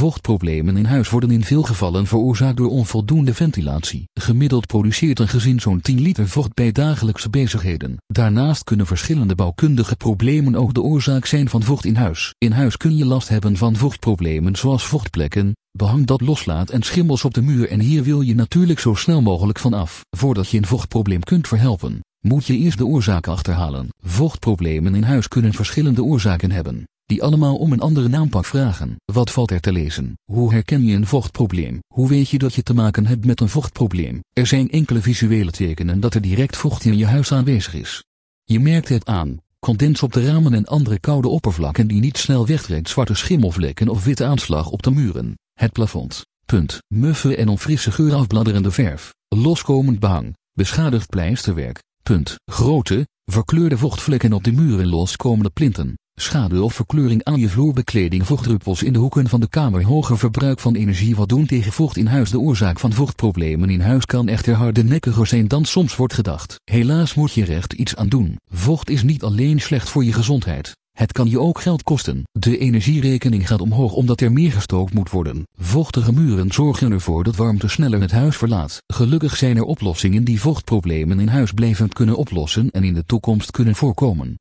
Vochtproblemen in huis worden in veel gevallen veroorzaakt door onvoldoende ventilatie. Gemiddeld produceert een gezin zo'n 10 liter vocht bij dagelijkse bezigheden. Daarnaast kunnen verschillende bouwkundige problemen ook de oorzaak zijn van vocht in huis. In huis kun je last hebben van vochtproblemen zoals vochtplekken, behang dat loslaat en schimmels op de muur en hier wil je natuurlijk zo snel mogelijk van af. Voordat je een vochtprobleem kunt verhelpen, moet je eerst de oorzaak achterhalen. Vochtproblemen in huis kunnen verschillende oorzaken hebben, die allemaal om een andere aanpak vragen. Wat valt er te lezen? Hoe herken je een vochtprobleem? Hoe weet je dat je te maken hebt met een vochtprobleem? Er zijn enkele visuele tekenen dat er direct vocht in je huis aanwezig is. Je merkt het aan, condens op de ramen en andere koude oppervlakken die niet snel wegtrekt zwarte schimmelvlekken of witte aanslag op de muren, het plafond, punt, muffe en onfrisse geur afbladderende verf, loskomend behang, beschadigd pleisterwerk, punt, grote, verkleurde vochtvlekken op de muren loskomende plinten, schade of verkleuring aan je vloerbekleding vochtdruppels in de hoeken van de kamer. Hoger verbruik van energie wat doen tegen vocht in huis. De oorzaak van vochtproblemen in huis kan echter hardnekkiger zijn dan soms wordt gedacht. Helaas moet je recht iets aan doen. Vocht is niet alleen slecht voor je gezondheid. Het kan je ook geld kosten. De energierekening gaat omhoog omdat er meer gestookt moet worden. Vochtige muren zorgen ervoor dat warmte sneller het huis verlaat. Gelukkig zijn er oplossingen die vochtproblemen in huis blijvend kunnen oplossen en in de toekomst kunnen voorkomen.